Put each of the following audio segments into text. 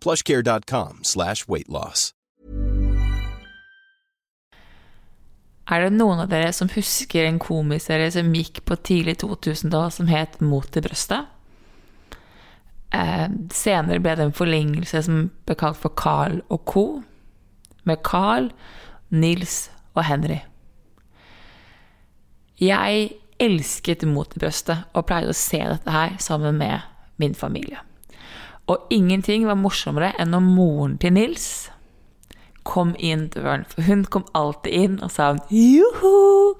plushcare.com slash weightloss. Er det noen av dere som husker en komiserie som gikk på tidlig 2000-tall som het Mot i brøstet? Eh, senere ble det en forlengelse som ble kalt for Carl og co. Med Carl, Nils og Henry. Jeg elsket Mot i brøstet og pleide å se dette her sammen med min familie. Og ingenting var morsommere enn når moren til Nils kom inn døren. For hun kom alltid inn og sa Joho,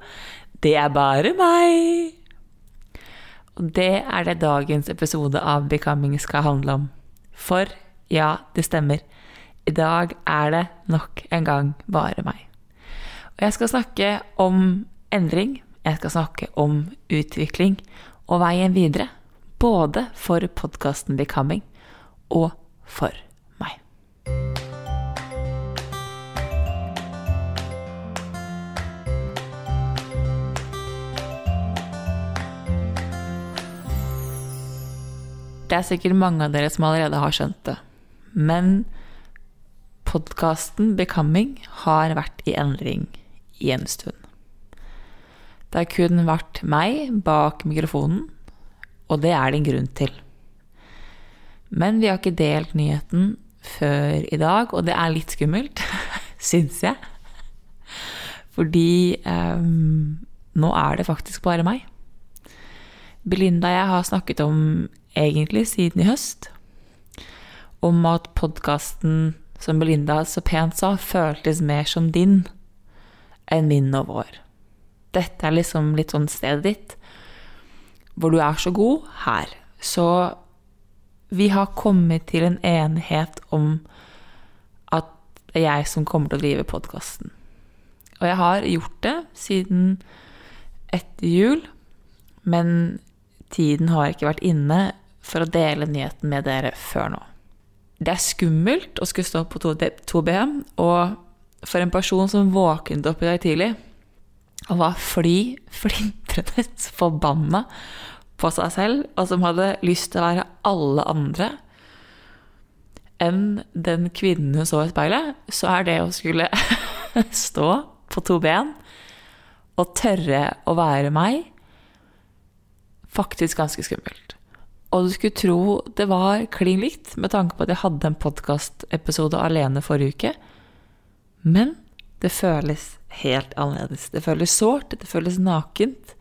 det er bare meg. Og det er det dagens episode av Becoming skal handle om. For ja, det stemmer. I dag er det nok en gang bare meg. Og jeg skal snakke om endring. Jeg skal snakke om utvikling og veien videre. Både for podkasten Becoming og for meg. Det er sikkert mange av dere som allerede har skjønt det. Men podkasten Becoming har vært i endring i en stund. Det har kun vært meg bak mikrofonen, og det er det en grunn til. Men vi har ikke delt nyheten før i dag, og det er litt skummelt, syns jeg. Fordi um, nå er det faktisk bare meg. Belinda og jeg har snakket om, egentlig siden i høst, om at podkasten som Belinda så pent sa, føltes mer som din enn min og vår. Dette er liksom litt sånn stedet ditt, hvor du er så god her. Så vi har kommet til en enighet om at det er jeg som kommer til å drive podkasten. Og jeg har gjort det siden etter jul, men tiden har ikke vært inne for å dele nyheten med dere før nå. Det er skummelt å skulle stå på 2B, og for en person som våknet opp i dag tidlig og var fly flintrende forbanna på seg selv, og som hadde lyst til å være alle andre enn den kvinnen hun så i speilet, så er det å skulle stå på to ben og tørre å være meg faktisk ganske skummelt. Og du skulle tro det var klin likt, med tanke på at jeg hadde en podkastepisode alene forrige uke. Men det føles helt annerledes. Det føles sårt, det føles nakent.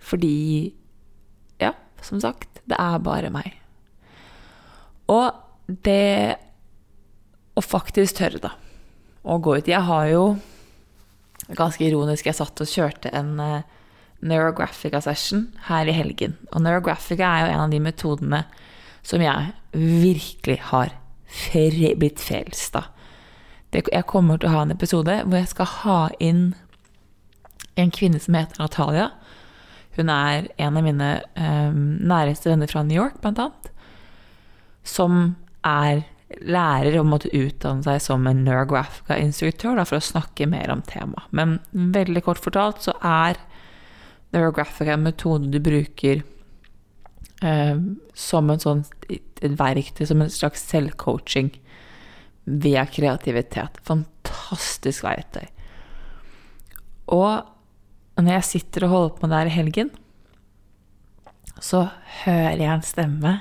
Fordi som sagt, det er bare meg. Og det å faktisk tørre, da, å gå ut Jeg har jo Ganske ironisk, jeg satt og kjørte en uh, Neurographica-session her i helgen. Og Neurographica er jo en av de metodene som jeg virkelig har blitt frelst av. Jeg kommer til å ha en episode hvor jeg skal ha inn en kvinne som heter Natalia, hun er en av mine um, næreste venner fra New York, blant annet. Som er lærer og måtte utdanne seg som en neurographica-instruktør for å snakke mer om temaet. Men veldig kort fortalt så er neurographica en metode du bruker uh, som en sånn, et verktøy, som en slags selvcoaching via kreativitet. Fantastisk verktøy. Og når jeg sitter og holder på med det her i helgen, så hører jeg en stemme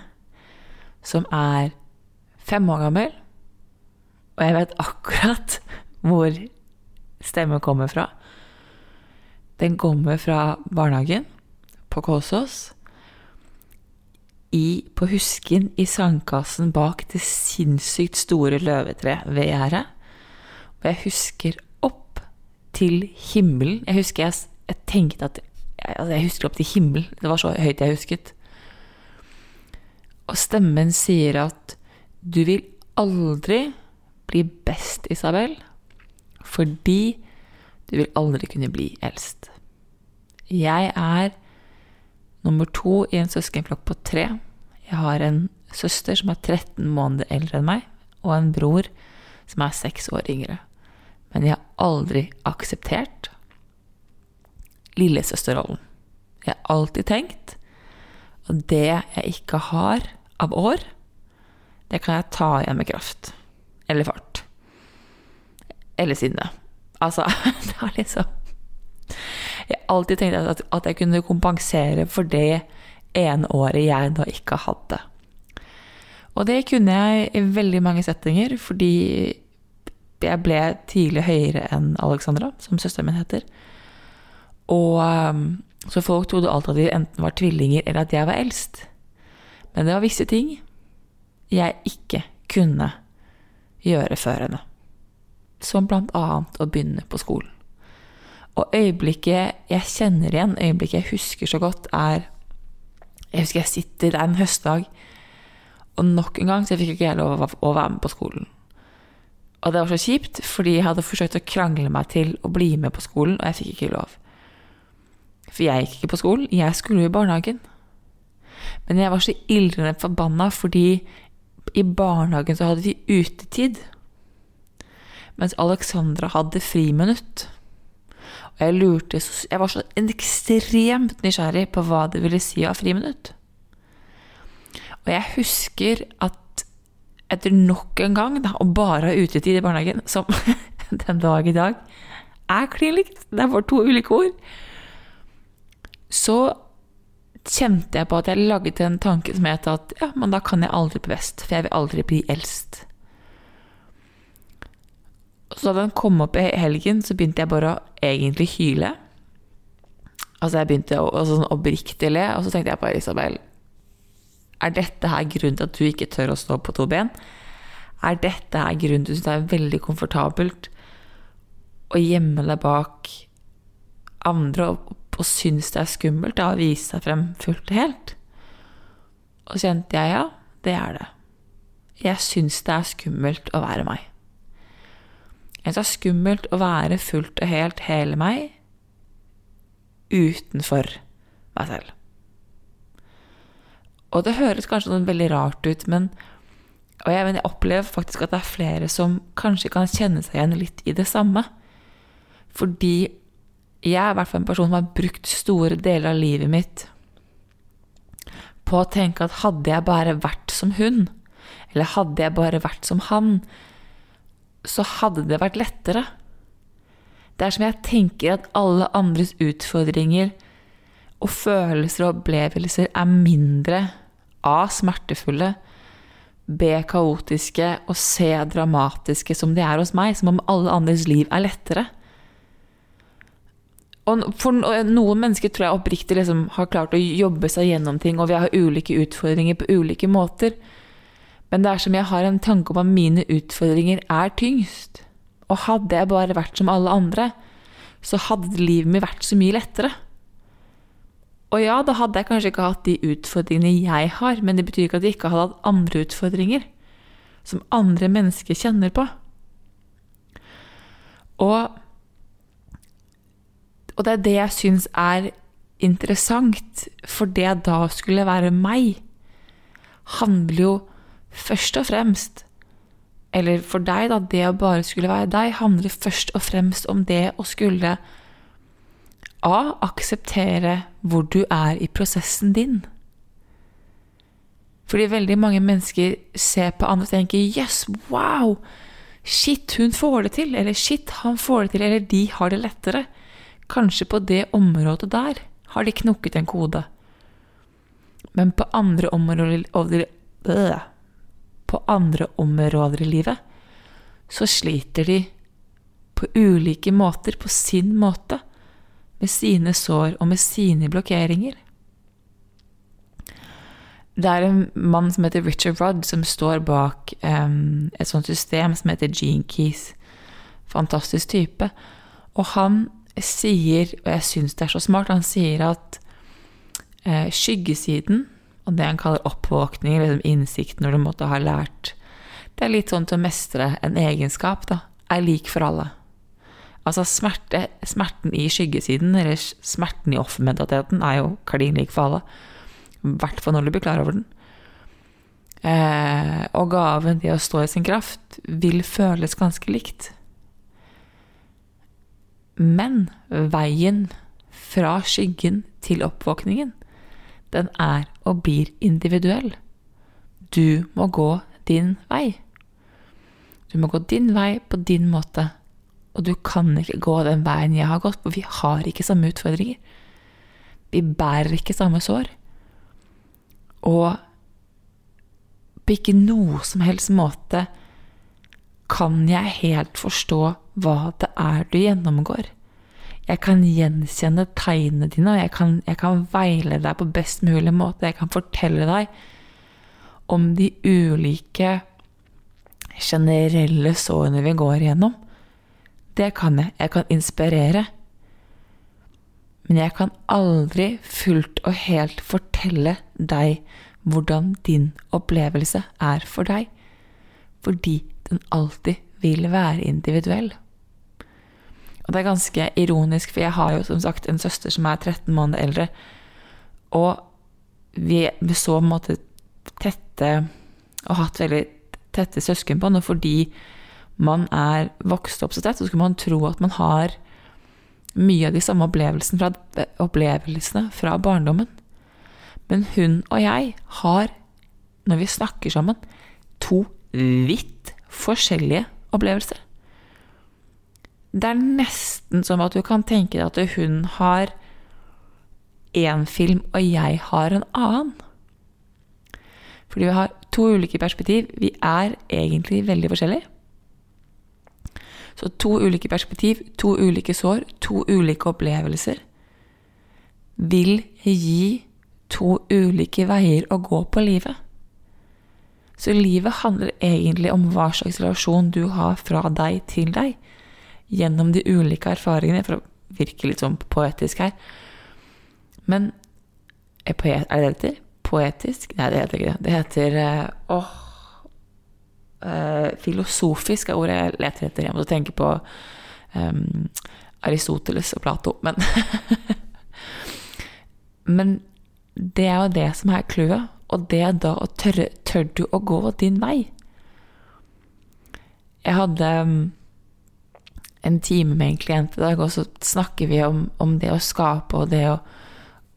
som er fem år gammel, og jeg vet akkurat hvor stemmen kommer fra. Den kommer fra barnehagen på Kolsås. I, på Husken i sandkassen bak det sinnssykt store løvetreet ved gjerdet. Og jeg husker opp til himmelen. Jeg husker jeg, jeg tenkte at altså Jeg husker opp til himmelen. Det var så høyt jeg husket. Og stemmen sier at du vil aldri bli best, Isabel, fordi du vil aldri kunne bli eldst. Jeg er nummer to i en søskenflokk på tre. Jeg har en søster som er 13 måneder eldre enn meg, og en bror som er seks år yngre. Men jeg har aldri akseptert lillesøsterrollen. Jeg har alltid tenkt at det jeg ikke har av år, det kan jeg ta igjen med kraft. Eller fart. Eller sinne. Altså, det er liksom Jeg har alltid tenkt at, jeg kunne kompensere for det ene året jeg da ikke hadde. Og det kunne jeg i veldig mange settinger, fordi jeg ble tidlig høyere enn Alexandra, som søsteren min heter. Og um, Så folk trodde alltid at de enten var tvillinger eller at jeg var eldst. Men det var visse ting jeg ikke kunne gjøre før henne. Som blant annet å begynne på skolen. Og øyeblikket jeg kjenner igjen, øyeblikket jeg husker så godt, er Jeg husker jeg sitter der en høstdag, og nok en gang så fikk ikke jeg lov å være med på skolen. Og det var så kjipt, fordi jeg hadde forsøkt å krangle meg til å bli med på skolen, og jeg fikk ikke lov. For jeg gikk ikke på skolen, jeg skulle jo i barnehagen. Men jeg var så ildrende forbanna fordi i barnehagen så hadde vi utetid. Mens Alexandra hadde friminutt. Og jeg lurte Jeg var så ekstremt nysgjerrig på hva det ville si å ha friminutt. Og jeg husker at etter nok en gang da, å bare utetid i barnehagen, som den dag i dag er klin likt, det er bare to ulike ord, så kjente jeg på at jeg laget en tanke som het at ja, men da kan jeg aldri bli best, for jeg vil aldri bli eldst. Så da den kom opp i helgen, så begynte jeg bare å egentlig hyle. Altså, jeg begynte å, sånn oppriktig le, og så tenkte jeg på Isabel Er dette her grunnen til at du ikke tør å stå på to ben? Er dette her grunnen til at du syns det er veldig komfortabelt å gjemme deg bak andre og, og synes det er skummelt da, å vise seg frem fullt og helt? Og kjente jeg ja, det er det. Jeg syns det er skummelt å være meg. Jeg syns det er skummelt å være fullt og helt hele meg utenfor meg selv. Og det høres kanskje noe veldig rart ut, men og jeg, jeg, opplever faktisk at det er flere som kanskje kan kjenne seg igjen litt i det samme. Fordi jeg er i hvert fall en person som har brukt store deler av livet mitt på å tenke at hadde jeg bare vært som hun, eller hadde jeg bare vært som han, så hadde det vært lettere. Det er som jeg tenker at alle andres utfordringer og følelser og opplevelser er mindre A. smertefulle, B. kaotiske og C. dramatiske som de er hos meg, som om alle andres liv er lettere. Og for noen mennesker tror jeg oppriktig liksom har klart å jobbe seg gjennom ting, og vi har ulike utfordringer på ulike måter. Men det er som jeg har en tanke om at mine utfordringer er tyngst. Og hadde jeg bare vært som alle andre, så hadde livet mitt vært så mye lettere. Og ja, da hadde jeg kanskje ikke hatt de utfordringene jeg har, men det betyr ikke at jeg ikke hadde hatt andre utfordringer som andre mennesker kjenner på. Og, og det er det jeg syns er interessant, for det da skulle være meg, handler jo først og fremst Eller for deg, da, det å bare skulle være deg, handler først og fremst om det å skulle A. Akseptere hvor du er i prosessen din. Fordi veldig mange mennesker ser på andre og tenker 'yes, wow', Shit, hun får det til, eller shit, han får det til, eller de har det lettere. Kanskje på det området der har de knukket en kode. Men på andre områder øh, På andre områder i livet så sliter de på ulike måter, på sin måte, med sine sår og med sine blokkeringer. Det er en mann som heter Richard Rudd, som står bak um, et sånt system som heter Gene Keys. Fantastisk type. Og han sier, og jeg syns det er så smart, han sier at eh, skyggesiden, og det han kaller oppvåkning, liksom innsikt når du måtte ha lært Det er litt sånn til å mestre en egenskap, da. Er lik for alle. Altså smerte, smerten i skyggesiden, eller smerten i offermentaliteten, er jo klin lik for alle. I hvert fall når du blir klar over den. Eh, og gaven, det å stå i sin kraft, vil føles ganske likt. Men veien fra skyggen til oppvåkningen, den er og blir individuell. Du må gå din vei. Du må gå din vei på din måte. Og du kan ikke gå den veien jeg har gått, for vi har ikke samme utfordringer. Vi bærer ikke samme sår. Og på ikke noe som helst måte kan jeg helt forstå hva det er du gjennomgår. Jeg kan gjenkjenne tegnene dine, og jeg kan, jeg kan veile deg på best mulig måte. Jeg kan fortelle deg om de ulike generelle sårene vi går igjennom. Det kan jeg. Jeg kan inspirere. Men jeg kan aldri fullt og helt fortelle deg hvordan din opplevelse er for deg, fordi den alltid vil være individuell. Og det er ganske ironisk, for jeg har jo som sagt en søster som er 13 måneder eldre, og vi så på en måte tette og hatt veldig tette søskenbånd, og fordi man er vokst opp så tett, så skulle man tro at man har mye av de samme opplevelsene fra, opplevelsene fra barndommen. Men hun og jeg har, når vi snakker sammen, to vidt forskjellige opplevelser. Det er nesten som at du kan tenke deg at hun har én film, og jeg har en annen. Fordi vi har to ulike perspektiv. Vi er egentlig veldig forskjellige. Så to ulike perspektiv, to ulike sår, to ulike opplevelser vil gi to ulike veier å gå på livet. Så livet handler egentlig om hva slags relasjon du har fra deg til deg, gjennom de ulike erfaringene, for å virke litt sånn poetisk her. Men er, poet, er det det heter? Poetisk? Nei, det heter ikke det. Det heter eh, åh uh, filosofisk er ordet jeg leter etter. Jeg måtte tenke på um, Aristoteles og Plato. Men, men det er jo det som er clouet. Og det er da å tørre Tør du å gå din vei? Jeg hadde um, en time med en klient i dag, og så snakker vi om, om det å skape og det å,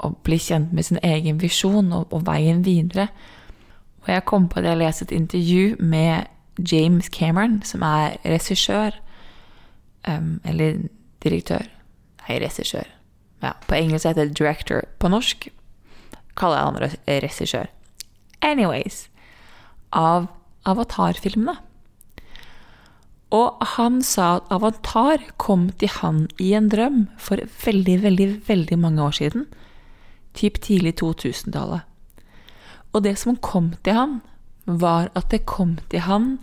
å, bli kjent med sin egen visjon og, og veien videre. Og jeg kom på det jeg leste et intervju med James Cameron, som er regissør. Um, eller direktør. Nei, regissør. Ja, på engelsk heter det director. På norsk kaller jeg han regissør. Anyways Av Avatar-filmene. Og han sa at Avatar kom til han i en drøm for veldig, veldig, veldig mange år siden. Typ tidlig 2000-tallet. Og det som kom til han, var at det kom til han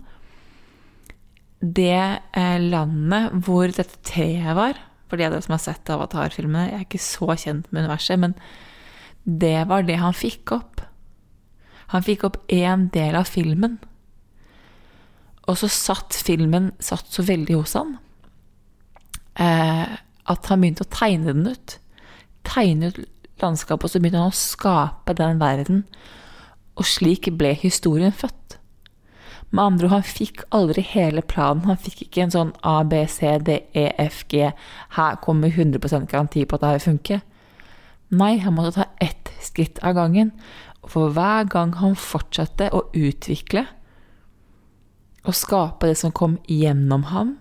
det eh, landet hvor dette treet var. For de av dere som har sett Avatar-filmene, jeg er ikke så kjent med universet, men det var det han fikk opp. Han fikk opp én del av filmen. Og så satt filmen satt så veldig hos han eh, at han begynte å tegne den ut. Tegne ut landskapet, og så begynte han å skape den verden og slik ble historien født. Med andre ord, han fikk aldri hele planen. Han fikk ikke en sånn A, B, C, D, E, F, G. Her kommer 100% garanti på at det her funker. Nei, han måtte ta ett skritt av gangen. For hver gang han fortsatte å utvikle å skape det som kom gjennom ham,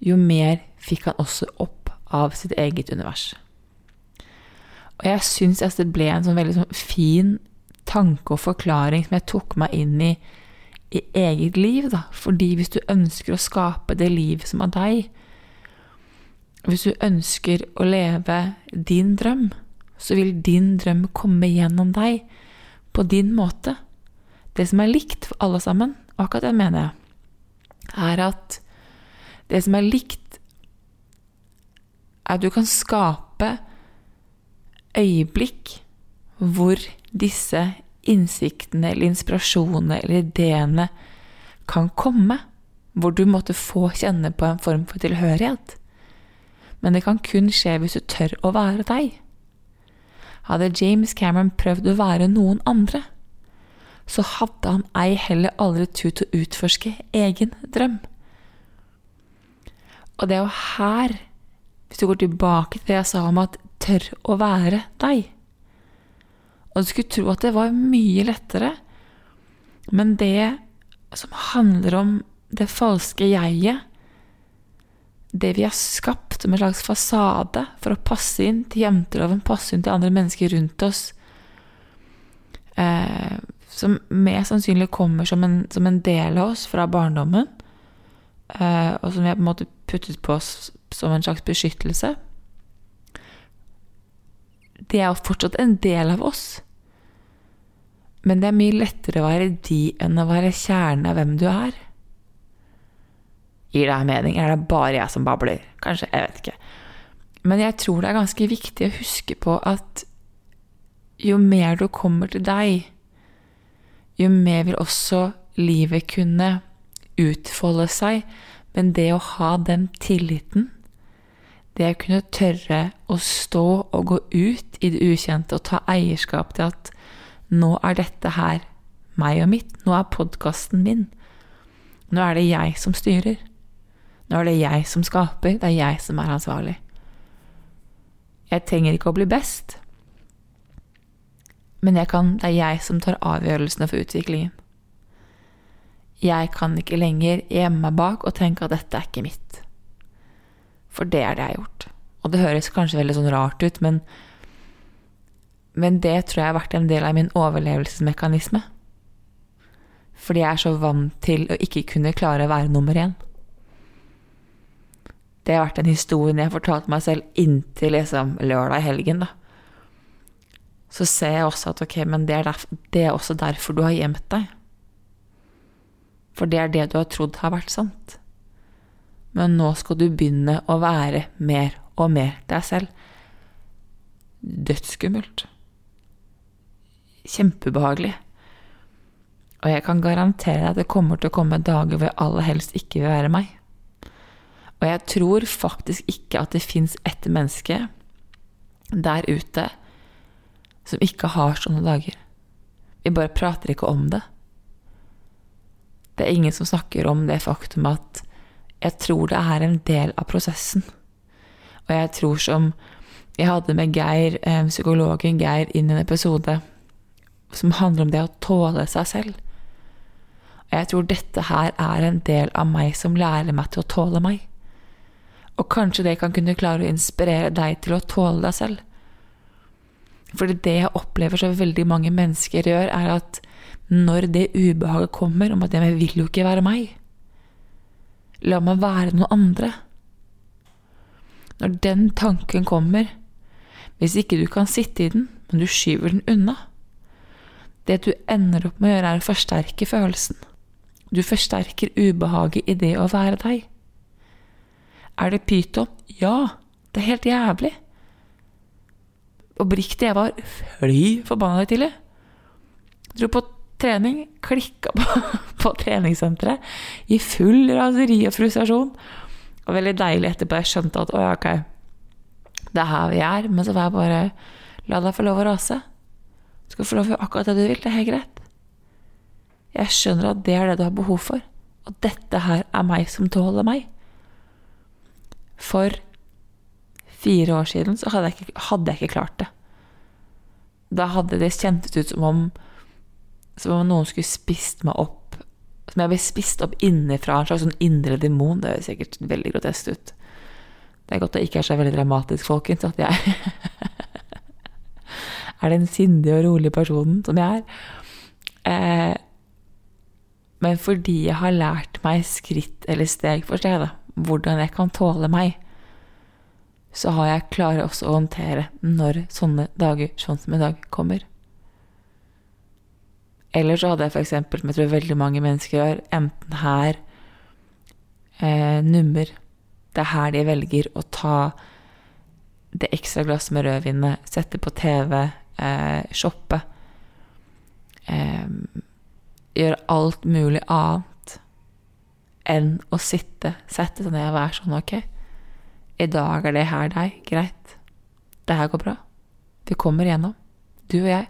jo mer fikk han også opp av sitt eget univers. Og jeg syns det ble en sånn veldig sånn fin tanke og forklaring som jeg tok meg inn i i eget liv, da. Fordi hvis du ønsker å skape det livet som er deg, hvis du ønsker å leve din drøm, så vil din drøm komme gjennom deg på din måte. Det som er likt for alle sammen, og akkurat det mener jeg, er at det som er likt, er at du kan skape øyeblikk hvor disse innsiktene eller inspirasjonene eller ideene kan komme, hvor du måtte få kjenne på en form for tilhørighet. Men det kan kun skje hvis du tør å være deg. Hadde James Cameron prøvd å være noen andre, så hadde han ei heller aldri turt å utforske egen drøm. Og det er jo her, hvis du går tilbake til det jeg sa om at tør å være deg og du skulle tro at det var mye lettere. Men det som handler om det falske jeget, det vi har skapt som en slags fasade for å passe inn til jenteloven, passe inn til andre mennesker rundt oss, eh, som mest sannsynlig kommer som en, som en, del av oss fra barndommen, eh, og som vi har på en måte puttet på oss som en slags beskyttelse det er jo fortsatt en del av oss. Men det er mye lettere å være de enn å være kjernen av hvem du er. Gir det her mening? Er det bare jeg som babler? Kanskje, jeg vet ikke. Men jeg tror det er ganske viktig å huske på at jo mer du kommer til deg, jo mer vil også livet kunne utfolde seg. Men det å ha den tilliten det å kunne tørre å stå og gå ut i det ukjente og ta eierskap til at nå er dette her meg og mitt, nå er podkasten min. Nå er det jeg som styrer. Nå er det jeg som skaper, det er jeg som er ansvarlig. Jeg trenger ikke å bli best, men kan, det er jeg som tar avgjørelsene for utviklingen. Jeg kan ikke lenger gjemme meg bak og tenke at dette er ikke mitt. For det er det jeg har gjort. Og det høres kanskje veldig sånn rart ut, men, men det tror jeg har vært en del av min overlevelsesmekanisme. Fordi jeg er så vant til å ikke kunne klare å være nummer én. Det har vært en historie jeg fortalte meg selv inntil liksom lørdag i helgen, da. Så ser jeg også at ok, men det er, derfor, det er også derfor du har gjemt deg. For det er det du har trodd har vært sant men nå skal du begynne å være mer og mer deg selv. Dødsskummelt. Kjempebehagelig. Og jeg kan garantere deg at det kommer til å komme dager hvor jeg aller helst ikke vil være meg. Og jeg tror faktisk ikke at det fins ett menneske der ute som ikke har sånne dager. Vi bare prater ikke om det. Det er ingen som snakker om det faktum at jeg tror det er en del av prosessen. Og jeg tror som Jeg hadde med Geir, eh, psykologen Geir, inn i en episode som handler om det å tåle seg selv. Og jeg tror dette her er en del av meg som lærer meg til å tåle meg. Og kanskje det kan kunne klare å inspirere deg til å tåle deg selv. Fordi det jeg opplever så veldig mange mennesker gjør, er at når det ubehaget kommer om at jeg vil jo ikke være meg, La meg være noen andre. Når den tanken kommer, hvis ikke du kan sitte i den, men du skyver den unna Det du ender opp med å gjøre, er å forsterke følelsen. Du forsterker ubehaget i det å være deg. Er det pyton? Ja, det er helt jævlig. Oppriktig, jeg var fly forbanna tidlig. Dro på trening, klikka på, på treningssenteret i full raseri og frustrasjon. Og veldig deilig etterpå. Jeg skjønte at å ja, ok, det er her vi er. Men så var jeg bare La deg få lov å rase. Du skal få lov å gjøre akkurat det du vil. Det er helt greit. Jeg skjønner at det er det du har behov for. Og dette her er meg som tåler meg. For fire år siden så hadde jeg ikke, hadde jeg ikke klart det. Da hadde det kjentes ut som om som om noen skulle spist meg opp Som jeg ble spist opp innenfra, en slags sånn indre demon. Det høres sikkert veldig grotesk ut. Det er godt det ikke er så veldig dramatisk, folkens, at jeg er den sindige og rolige personen som jeg er. Eh, men fordi jeg har lært meg skritt eller steg for steg, da, hvordan jeg kan tåle meg, så har jeg klaret også å håndtere når sånne dager sånn som i dag kommer. Eller så hadde jeg eksempel, som jeg tror veldig mange mennesker gjør, enten her eh, nummer. Det er her de velger å ta det ekstra glasset med rødvinet, sette på TV, eh, shoppe. Eh, gjøre alt mulig annet enn å sitte, sette seg ned og være sånn Ok, i dag er det her deg. Greit. Det her går bra. Vi kommer igjennom. Du og jeg.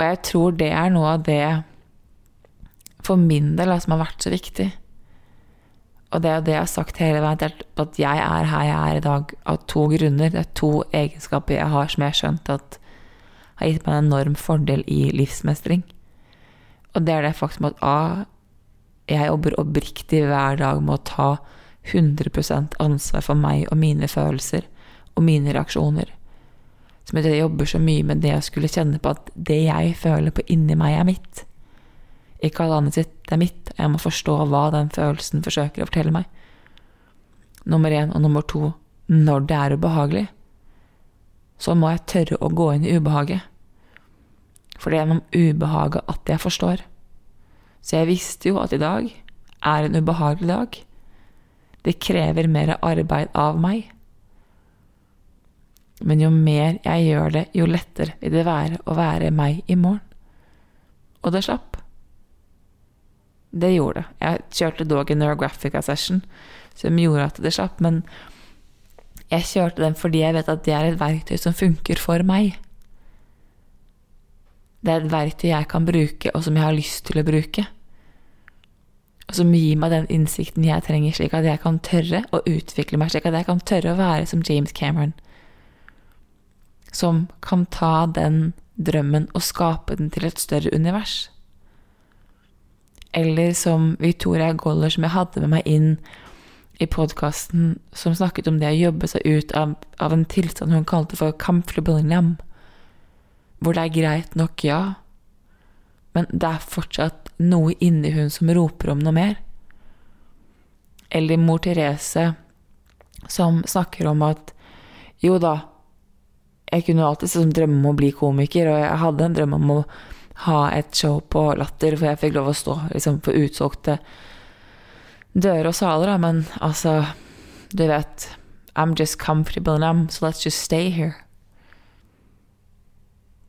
Og jeg tror det er noe av det for min del som har vært så viktig. Og det er det jeg har sagt hele veien, at jeg er her jeg er i dag av to grunner. Det er to egenskaper jeg har som jeg har skjønt at har gitt meg en enorm fordel i livsmestring. Og det er det faktum at A, jeg jobber oppriktig hver dag med å ta 100% ansvar for meg og mine følelser og mine reaksjoner. Som at jeg jobber så mye med det å skulle kjenne på at det jeg føler på inni meg, er mitt. Ikke alle andre sitt, det er mitt. og Jeg må forstå hva den følelsen forsøker å fortelle meg. Nummer én og nummer to når det er ubehagelig, så må jeg tørre å gå inn i ubehaget. For det er gjennom ubehaget at jeg forstår. Så jeg visste jo at i dag er en ubehagelig dag. Det krever mer arbeid av meg. Men jo mer jeg gjør det, jo lettere vil det være å være meg i morgen. Og det slapp. Det gjorde det. Jeg kjørte dog en Neurographica session som gjorde at det slapp, men jeg kjørte den fordi jeg vet at det er et verktøy som funker for meg. Det er et verktøy jeg kan bruke, og som jeg har lyst til å bruke. Og som gir meg den innsikten jeg trenger, slik at jeg kan tørre å utvikle meg, slik at jeg kan tørre å være som James Cameron. Som kan ta den drømmen og skape den til et større univers. Eller som Victoria Goller, som jeg hadde med meg inn i podkasten, som snakket om det å jobbe seg ut av, av en tilstand hun kalte for comfortable numb. Hvor det er greit nok, ja, men det er fortsatt noe inni hun som roper om noe mer. Eller mor Therese, som snakker om at jo da, jeg kunne alltid liksom drømme om å bli komiker, og jeg hadde en drøm om å ha et show på Latter, for jeg fikk lov å stå liksom, på utsolgte dører og saler, da, men altså Du vet I'm just comfortable now, so let's just stay here.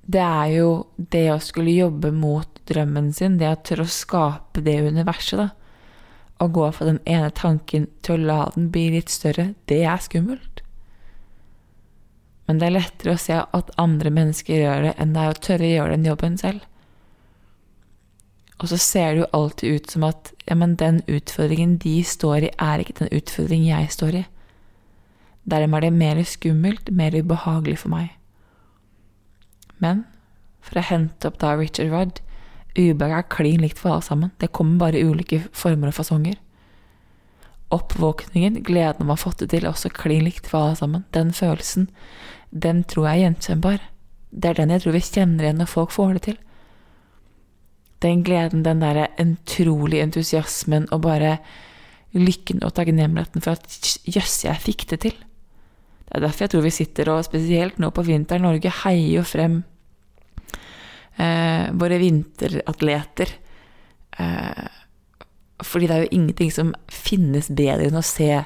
Det er jo det å skulle jobbe mot drømmen sin, det å tørre å skape det universet, da. Å gå fra den ene tanken til å la den bli litt større, det er skummelt. Men det er lettere å se at andre mennesker gjør det, enn det er å tørre å gjøre den jobben selv. Og så ser det jo alltid ut som at ja, men den utfordringen de står i, er ikke den utfordringen jeg står i. Dermed er det mer skummelt, mer ubehagelig for meg. Men for å hente opp da Richard Rudd Ubehag er klin likt for alle sammen. Det kommer bare ulike former og fasonger. Oppvåkningen, gleden om å ha fått det til, er også klin likt for alle sammen. Den følelsen, den tror jeg er gjenkjennbar. Det er den jeg tror vi kjenner igjen når folk får det til den gleden, den derre utrolige entusiasmen og bare lykken og takknemligheten for at jøss, jeg fikk det til. Det er derfor jeg tror vi sitter og, spesielt nå på vinteren, Norge heier jo frem våre vinteratleter. Eh, fordi det er jo ingenting som finnes bedre enn å se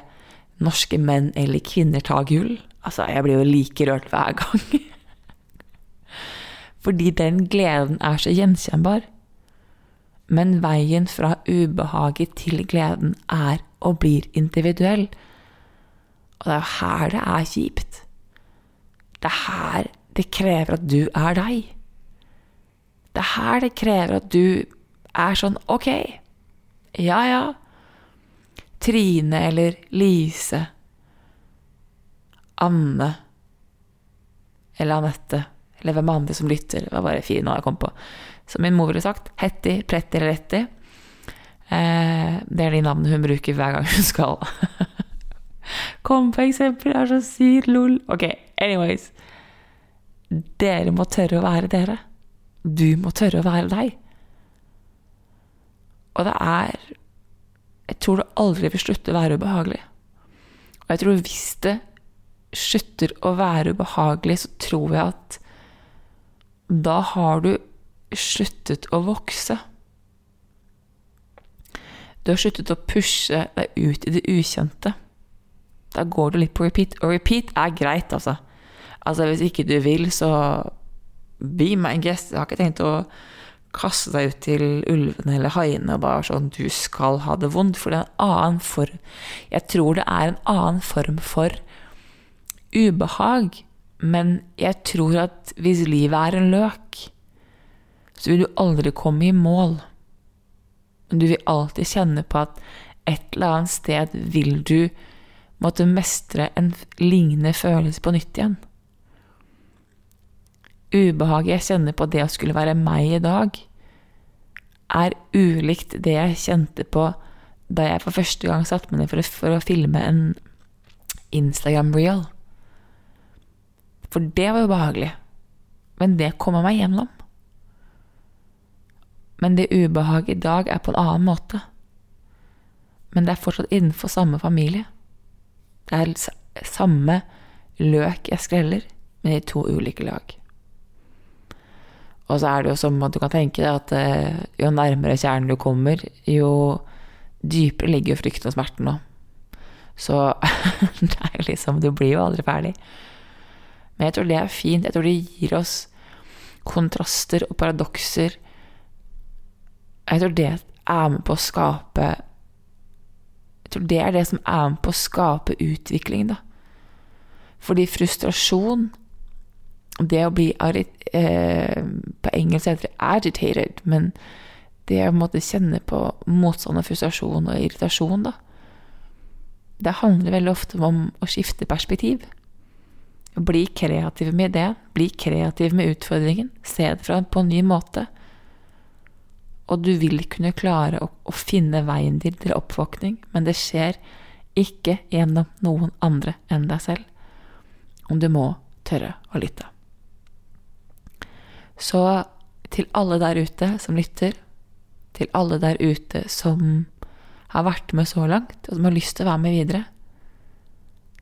norske menn eller kvinner ta gull. Altså, jeg blir jo like rørt hver gang. fordi den gleden er så gjenkjennbar. Men veien fra ubehaget til gleden er og blir individuell. Og det er jo her det er kjipt. Det er her det krever at du er deg. Det er her det krever at du er sånn ok, ja ja. Trine eller Lise. Anne. Eller Anette. Eller hvem andre som lytter. Det var bare fire nå jeg kom på som min mor ville sagt, Hetty, Pretti eller Retti. Eh, det er de navnene hun bruker hver gang hun skal Kom på eksempler. Det er så sykt lol. Ok, anyways. Dere må tørre å være dere. Du må tørre å være deg. Og det er Jeg tror det aldri vil slutte å være ubehagelig. Og jeg tror hvis det slutter å være ubehagelig, så tror jeg at da har du sluttet å vokse. Du har sluttet å pushe deg ut i det ukjente. Da går du litt på repeat. Og repeat er greit, altså. Altså, hvis ikke du vil, så be my guest. Jeg har ikke tenkt å kaste deg ut til ulvene eller haiene og bare sånn Du skal ha det vondt. For det er en annen form Jeg tror det er en annen form for ubehag. Men jeg tror at hvis livet er en løk, så vil du aldri komme i mål. Du vil alltid kjenne på at et eller annet sted vil du måtte mestre en lignende følelse på nytt igjen. Ubehaget jeg kjenner på det å skulle være meg i dag, er ulikt det jeg kjente på da jeg for første gang satte meg ned for, for å filme en Instagram-reel. For det var ubehagelig. Men det kommer meg gjennom. Men det ubehaget i dag er på en annen måte. Men det er fortsatt innenfor samme familie. Det er samme løk jeg skreller, men i to ulike lag. Og så er det jo som at du kan tenke deg at eh, jo nærmere kjernen du kommer, jo dypere ligger jo frykten og smerten nå. Så det er liksom Du blir jo aldri ferdig. Men jeg tror det er fint. Jeg tror det gir oss kontraster og paradokser. Jeg tror det er med på å skape Jeg tror det er det som er med på å skape utvikling, da. Fordi frustrasjon det å bli eh, På engelsk heter det 'agitated', men det å måtte kjenne på motstand og frustrasjon og irritasjon, da Det handler veldig ofte om å skifte perspektiv. Bli kreativ med det. Bli kreativ med utfordringen. Se det fra på en ny måte. Og du vil kunne klare å, å finne veien din til oppvåkning, men det skjer ikke gjennom noen andre enn deg selv. Om du må tørre å lytte. Så til alle der ute som lytter, til alle der ute som har vært med så langt, og som har lyst til å være med videre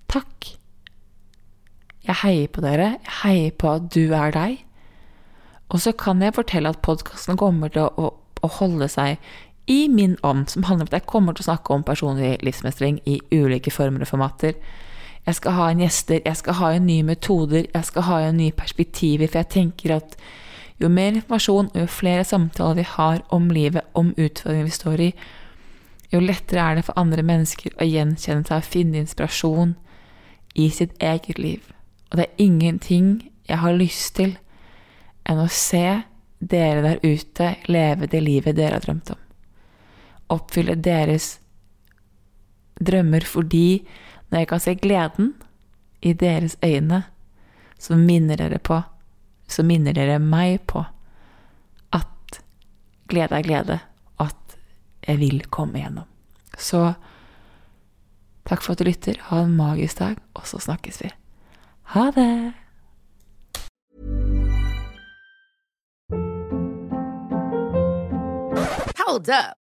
Takk. Jeg heier på dere. Jeg heier på at du er deg. Og så kan jeg fortelle at podkasten kommer til å, å, holde seg i min ånd, som handler om at jeg kommer til å snakke om personlig livsmestring i ulike former og formater. Jeg skal ha inn gjester, jeg skal ha inn nye metoder, jeg skal ha inn nye perspektiver, for jeg tenker at jo mer informasjon og jo flere samtaler vi har om livet, om utfordringer vi står i, jo lettere er det for andre mennesker å gjenkjenne seg og finne inspirasjon i sitt eget liv. Og det er ingenting jeg har lyst til enn å se dere der ute leve det livet dere har drømt om. Oppfylle deres drømmer fordi når jeg kan se gleden i deres øyne, så minner dere på så minner dere meg på at glede er glede, og at jeg vil komme igjennom. Så takk for at du lytter. Ha en magisk dag, og så snakkes vi. Ha det!